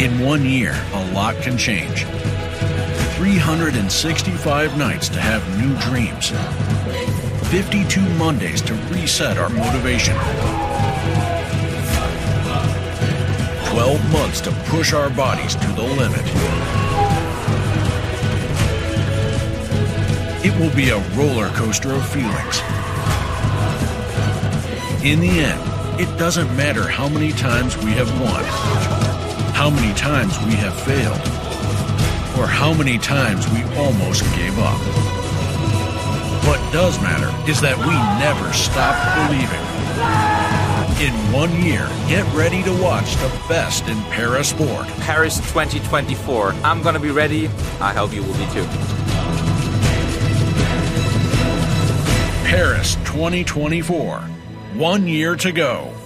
In one year, a lot can change. 365 nights to have new dreams. 52 Mondays to reset our motivation. 12 months to push our bodies to the limit. It will be a roller coaster of feelings. In the end, it doesn't matter how many times we have won, how many times we have failed, or how many times we almost gave up. What does matter is that we never stop believing. In one year, get ready to watch the best in para sport. Paris 2024. I'm gonna be ready. I hope you will be too. Paris 2024. One year to go.